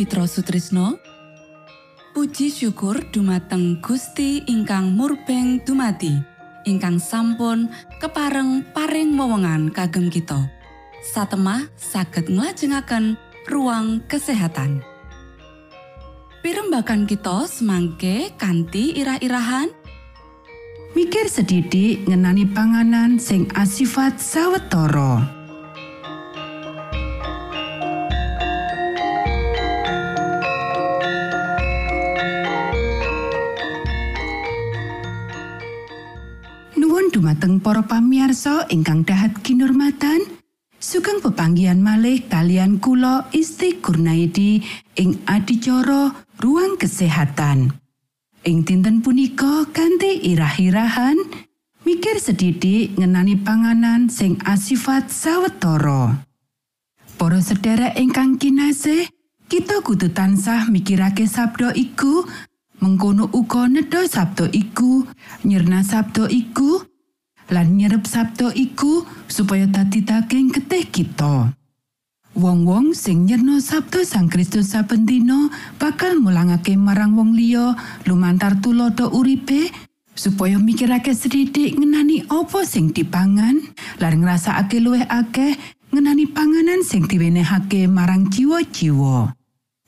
Mitra Sutrisno Puji syukur dumateng Gusti ingkang murbeng dumati ingkang sampun kepareng paring wewenngan kagem kita. Satemah saged nglajengaken ruang kesehatan. Pirembakan kita semangke kanthi irah-irahan. Mikir sedidik ngenani panganan sing asifat sawetara. Para pamiarsa ingkang dahat kinurmatan, sugeng pepanggihan malih kalian kula Isti Kurnaidi ing adicara ruang kesehatan. Ing dinten punika kanthi irah-irahan mikir sedidik ngenani panganan sing asifat sawetara. Para sedherek ingkang kinasih, kita kudu tansah mikirake sabda iku mengkono uga nedha sabda iku nyerna sabda iku lan nyerep sabda iku supaya dadi daging getih kita wong-wong sing nyerno sabda sang Kristus saben dina bakal mulangake marang wong liya lumantar tulodo uripe supaya mikirake sedidik ngenani apa sing dipangan lan ngrasakake luwih akeh ngenani panganan sing diwenehake marang jiwa-jiwa.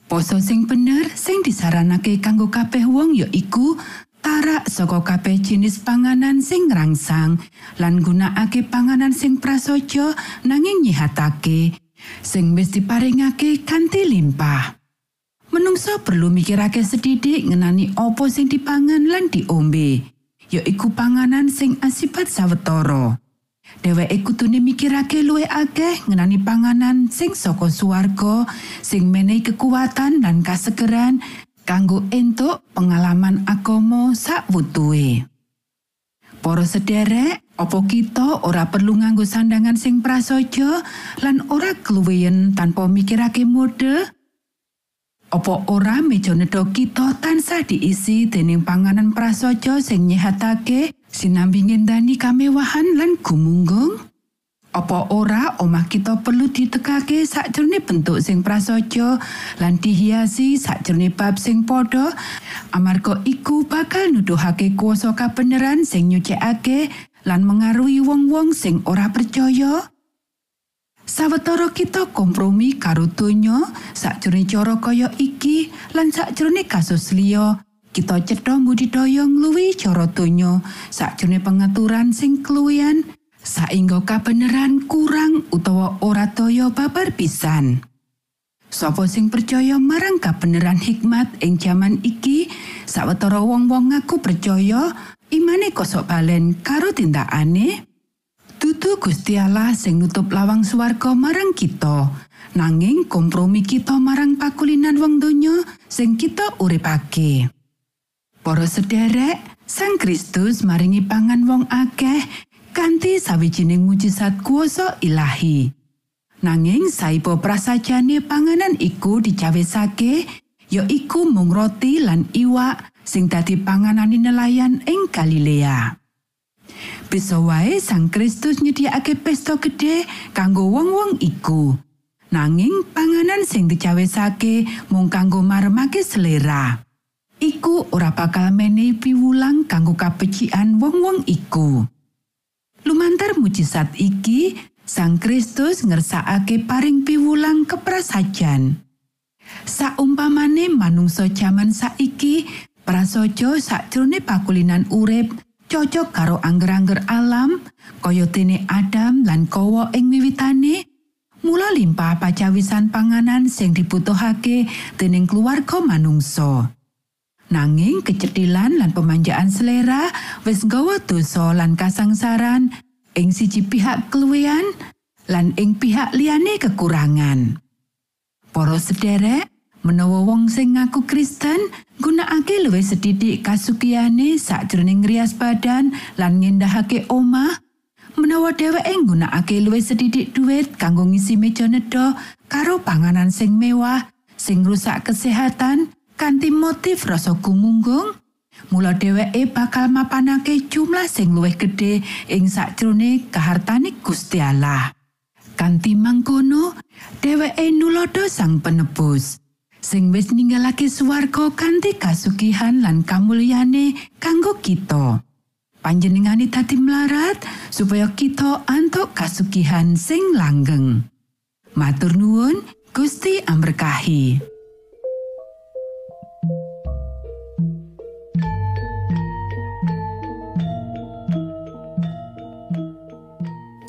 Poso sing bener sing disaranake kanggo kabeh wong ya iku tarak saka kabeh jenis panganan sing rangsang lan gunakake panganan sing prasaja nanging nyihatake sing wis diparingake kanthi limpah. Menungso perlu mikirake sedidik ngenani opo sing dipangan lan diombe. Ya iku panganan sing asipat sawetara. Dheweke kutune mikirake luwih akeh ngenani panganan sing saka swarga sing menehi kekuatan dan kasegeran kanggo entuk pengalaman agama sak wutuhe. Para sederek, opo kita ora perlu nganggo sandangan sing prasaja lan ora kluwiyen tanpa mikirake mode? Opo ora meja nedha kita tansah diisi dening panganan prasaja sing nyehatake sinambi ngendani kamewahan lan gumunggung? Apa ora omah kita perlu ditekake sakjroning bentuk sing prasaja lan dihiasi sakjroning bab sing padha? Amarga iku bakal nuduhake kuasa kabeneran sing nyucikake lan mengaruhi wong-wong sing ora percaya? Sawetara kita kompromi karo donya sakjroning cara kaya iki lan sakjroning kasus liya. Kita cetha budidaya ngluwi cara donya sakjroning pengaturan sing keluwian saingga kabeneran kurang utawa ora daya babar pisan. Sopo sing percaya marang kabeneran hikmat ing jaman iki sawetara wong-wong ngaku percaya imane kosok balen karo tindakane Dudu Gusti Allah sing nutup lawang swarga marang kita. Nanging kompromi kita marang pakulinan wong donya sing kita uripake. Para sederek, Sang Kristus maringi pangan wong akeh kanthi sawijining mujizat kuasa ilahi. Nanging saipo prasajane panganan iku dicawesake, ya iku mung roti lan iwak sing dadi panganane nelayan ing Galilea. Bisa wae Sang Kristus nyediakake pesta gedhe kanggo wong-wong iku. Nanging panganan sing dicawesake mung kanggo maremake selera. Iku ora bakal menehi piwulang kanggo kapecikan wong-wong iku. Lumantar mujizat iki, Sang Kristus ngersakake paring piwulang keprasajan. Saumpamane manungsa jaman saiki, prasaja sakjroning pakulinan urip cocok karo angger-angger alam kaya dene Adam lan Kowo ing wiwitane mula limpah pacawisan panganan sing dibutuhake dening keluarga manungsa nanging kecetilan lan pemanjaan selera wis nggawa dosa lan kasangsaran ing siji pihak keluwian lan ing pihak liyane kekurangan. Para sederek menawa wong sing ngaku Kristen gunakake luwih sedidik kasukiyane sakjroning ngrias badan lan ngendahake omah menawa dheweke nggunakake luwih sedidik dhuwit kanggo ngisi meja nedha karo panganan sing mewah sing rusak kesehatan kanthi motif rasa gumunggung mula dheweke bakal mapanake jumlah sing luwih gedhe ing sakjroning kahartane Gusti Allah kanthi mangkono dheweke nulodo sang penebus sing wis ninggalake swarga kanthi kasugihan lan kamulyane kanggo kita. Panjenengane dadi melarat supaya kita antuk kasugihan sing langgeng. Matur nuwun, Gusti amberkahi.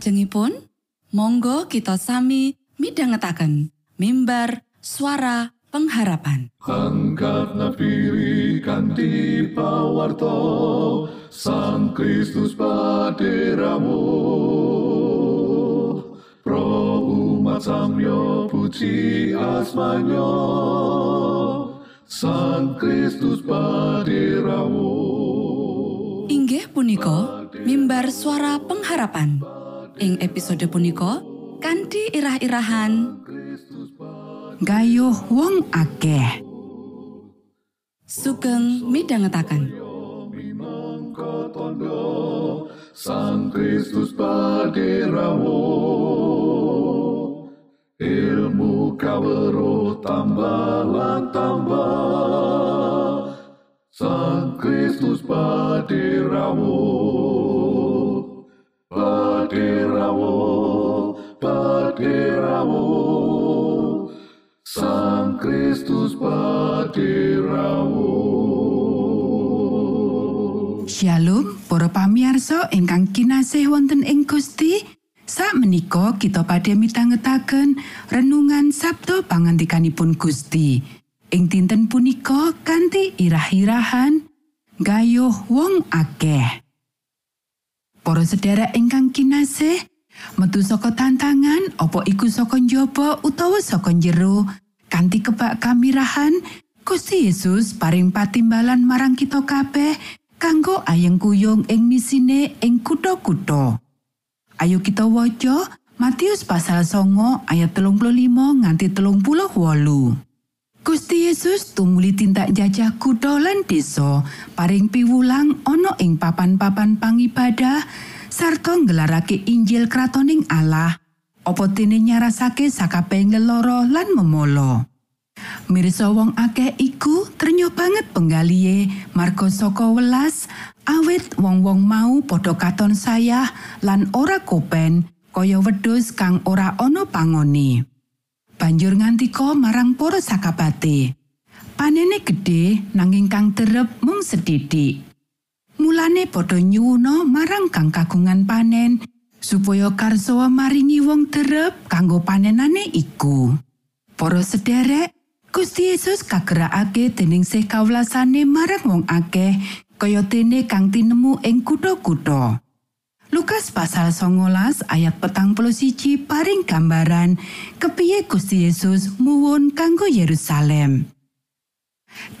Salajengipun, monggo kita sami midhangetaken mimbar suara pengharapan. Angkat pawarto Sang Kristus paderamu Pro umat samyo puji asmanyo Sang Kristus paderamu Inggih punika mimbar suara pengharapan. Ing episode punika kanthi irah-irahan Gayuh wong akeh. sugeng tondo Sang Kristus paderamu Ilmu kawero tambah tambah Sang Kristus paderamu Paderamu Sang Kristus paderamu Shalom, para pamiarsa ingkang kinasih wonten ing Gusti. Sak menika kita padha mitangetaken renungan Sabto pangantikanipun Gusti. Ing dinten punika kanthi irah-irahan gayuh wong akeh. Para sedherek ingkang kinasih, metu saka tantangan apa iku saka njaba utawa saka njero kanthi kebak kamirahan Gusti Yesus paring patimbalan marang kita kabeh kanggo ayeng kuyung ing misine ing kutha-kutha. Ayo kita waca Matius pasal songo ayat telung puluh lima nganti telung puluh wolu. Gusti Yesus tumuli tindak jajah kutha lan desa, paring piwulang ana ing papan-papan pangibadah sarta nggelarake Injil kratoning Allah. Apa dene nyarasake sakabehing leloro lan memolo. Mirsa wong akeh iku trenyo banget penggalihe marga saka welas awit wong-wong mau padha katon sayah lan ora kopen kaya wedhus kang ora ana pangone. Banjur ngantika marang para sakabate. Panene gedhe nanging kang derep mung sedidik. Mulane padha nyuwuna marang kang kagungan panen supaya karsawa maringi wong derep kanggo panenane iku. Para sederek, Gusti Yesus kagerakake dening sih kawlasane marang wong akeh kaya dene kang tinemu ing kutha-kutha. Lukas pasal 19 ayat petang puluh siji paring gambaran kepiye Gusti Yesus muwun kanggo Yerusalem.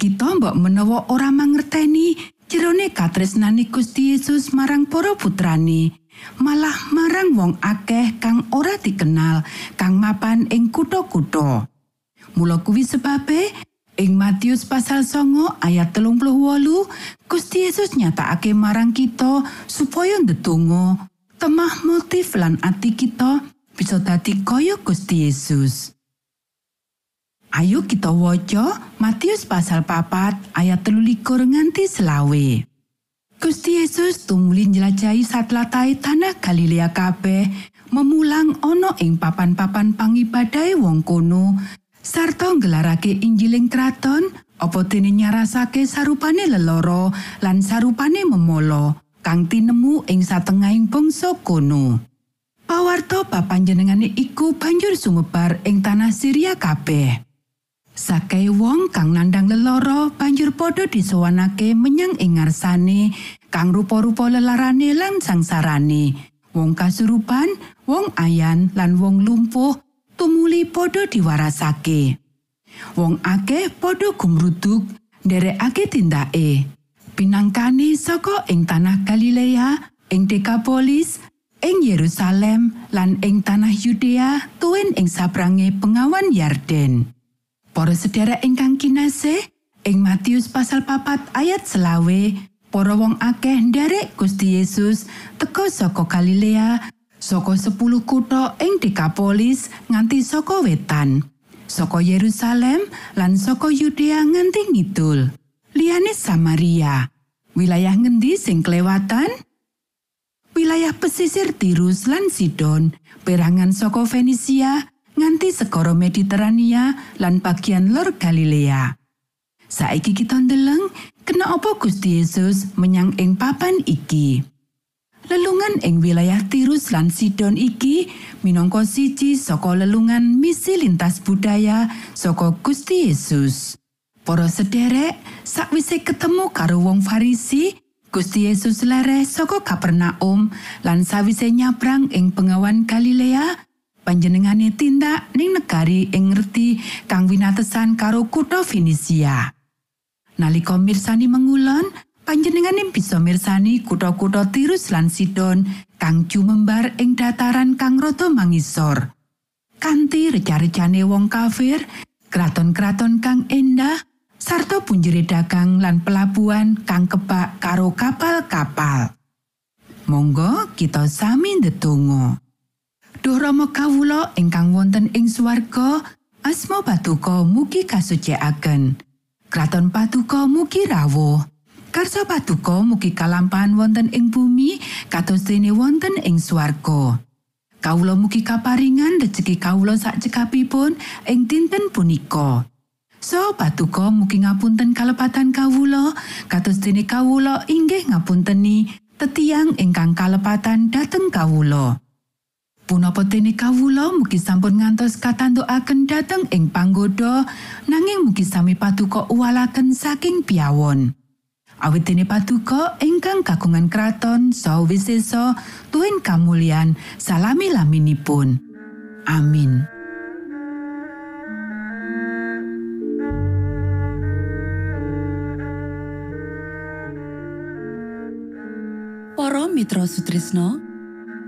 Kita mbok menawa ora mangerteni jerone katresnane Gusti Yesus marang para putrane, malah marang wong akeh kang ora dikenal, kang mapan ing kutha-kutha. Mula kuwi sebabe ing Matius pasal songo ayat telung puluh wolu Gusti Yesus nyatakake marang kita supaya ndedonga temah motif lan ati kita bisa dadi kaya Gusti Yesus. Ayo kita waca Matius pasal papat ayat telulikur nganti selawe. Gusti Yesus tumuli njelajahi satlatai tanah Galilea kabeh memulang ana ing papan-papan pangibadahe wong kono sarta nggelarake Injiling kraton apa dene nyarasake sarupane leloro lan sarupane memolo kang tinemu ing satengahing bangsa kono. Pawarto papanjenengane iku banjur sumebar ing tanah Syria kabeh. Sakai wong kang nandang leloro banjur padha disowanake menyang ing ngarsane kang rupa-rupa lelarane lan sangsarane. Wong kasurupan, wong ayan lan wong lumpuh tumuli padha diwarasake. Wong akeh padha gumruduk nderekake tindake. Pinangkane saka ing tanah Galilea, ing Dekapolis, ing Yerusalem lan ing tanah Yudea tuwin ing sabrange pengawan Yarden. Para sedherek ingkang kinasih, ing Matius pasal papat ayat selawe, para wong akeh nderek Gusti Yesus teka saka Galilea saka 10 kutha ing Dekapolis nganti saka wetan, saka Yerusalem lan saka Yudea nganti ngidul. Liyane Samaria. Wilayah ngendi sing kelewatan? Wilayah pesisir Tirus lan Sidon, perangan saka Fenisia nganti segara Mediterania lan bagian lor Galilea. Saiki kita ndeleng kena apa Gusti Yesus menyang ing papan iki. Lelungan ing wilayah Tirus lan Sidon iki minangka siji saka lelungan misi lintas budaya saka Gusti Yesus. Para sederek, sakwise ketemu karo wong Farisi, Gusti Yesus lere saka Kapernaum lan sawise nyabrang ing pengawan Galilea, panjenengane tindak ning negari ing ngerti kang winatesan karo kutha Finisia. Nalika mirsani mengulon, panjenengane bisa mirsani kutha-kutha Tirus lan Sidon kang jumembar ing dataran kang rada mangisor. Kanthi reca-recane wong kafir, kraton-kraton kang endah, sarta punjere dagang lan pelabuhan kang kebak karo kapal-kapal. Monggo kita sami ndedonga. Duh Rama kawula ingkang wonten ing swarga, asma patuko mugi kasucikaken. Kraton patuko mugi rawuh. Karsa patuko mugi kalampahan wonten ing bumi kados dene wonten ing swarga. Kawula mugi kaparingan rejeki kawula sak cekapipun ing dinten punika. So patuko mugi ngapunten kalepatan kawula kados dene kawula inggih ngapunteni tetiang ingkang kalepatan dhateng kawula. Punapa dene kawula mugi sampun ngantos katantukaken dhateng ing panggoda nanging mugi sami patuko uwalaken saking piawon. Awit dene patuko ingkang kagungan kraton saha wisesa tuwin kamulyan salami laminipun. Amin. Para Mitra Sutrisno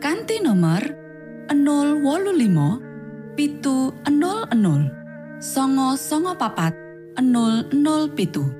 kanti nomor 025 pitu 00 songo songo papat 00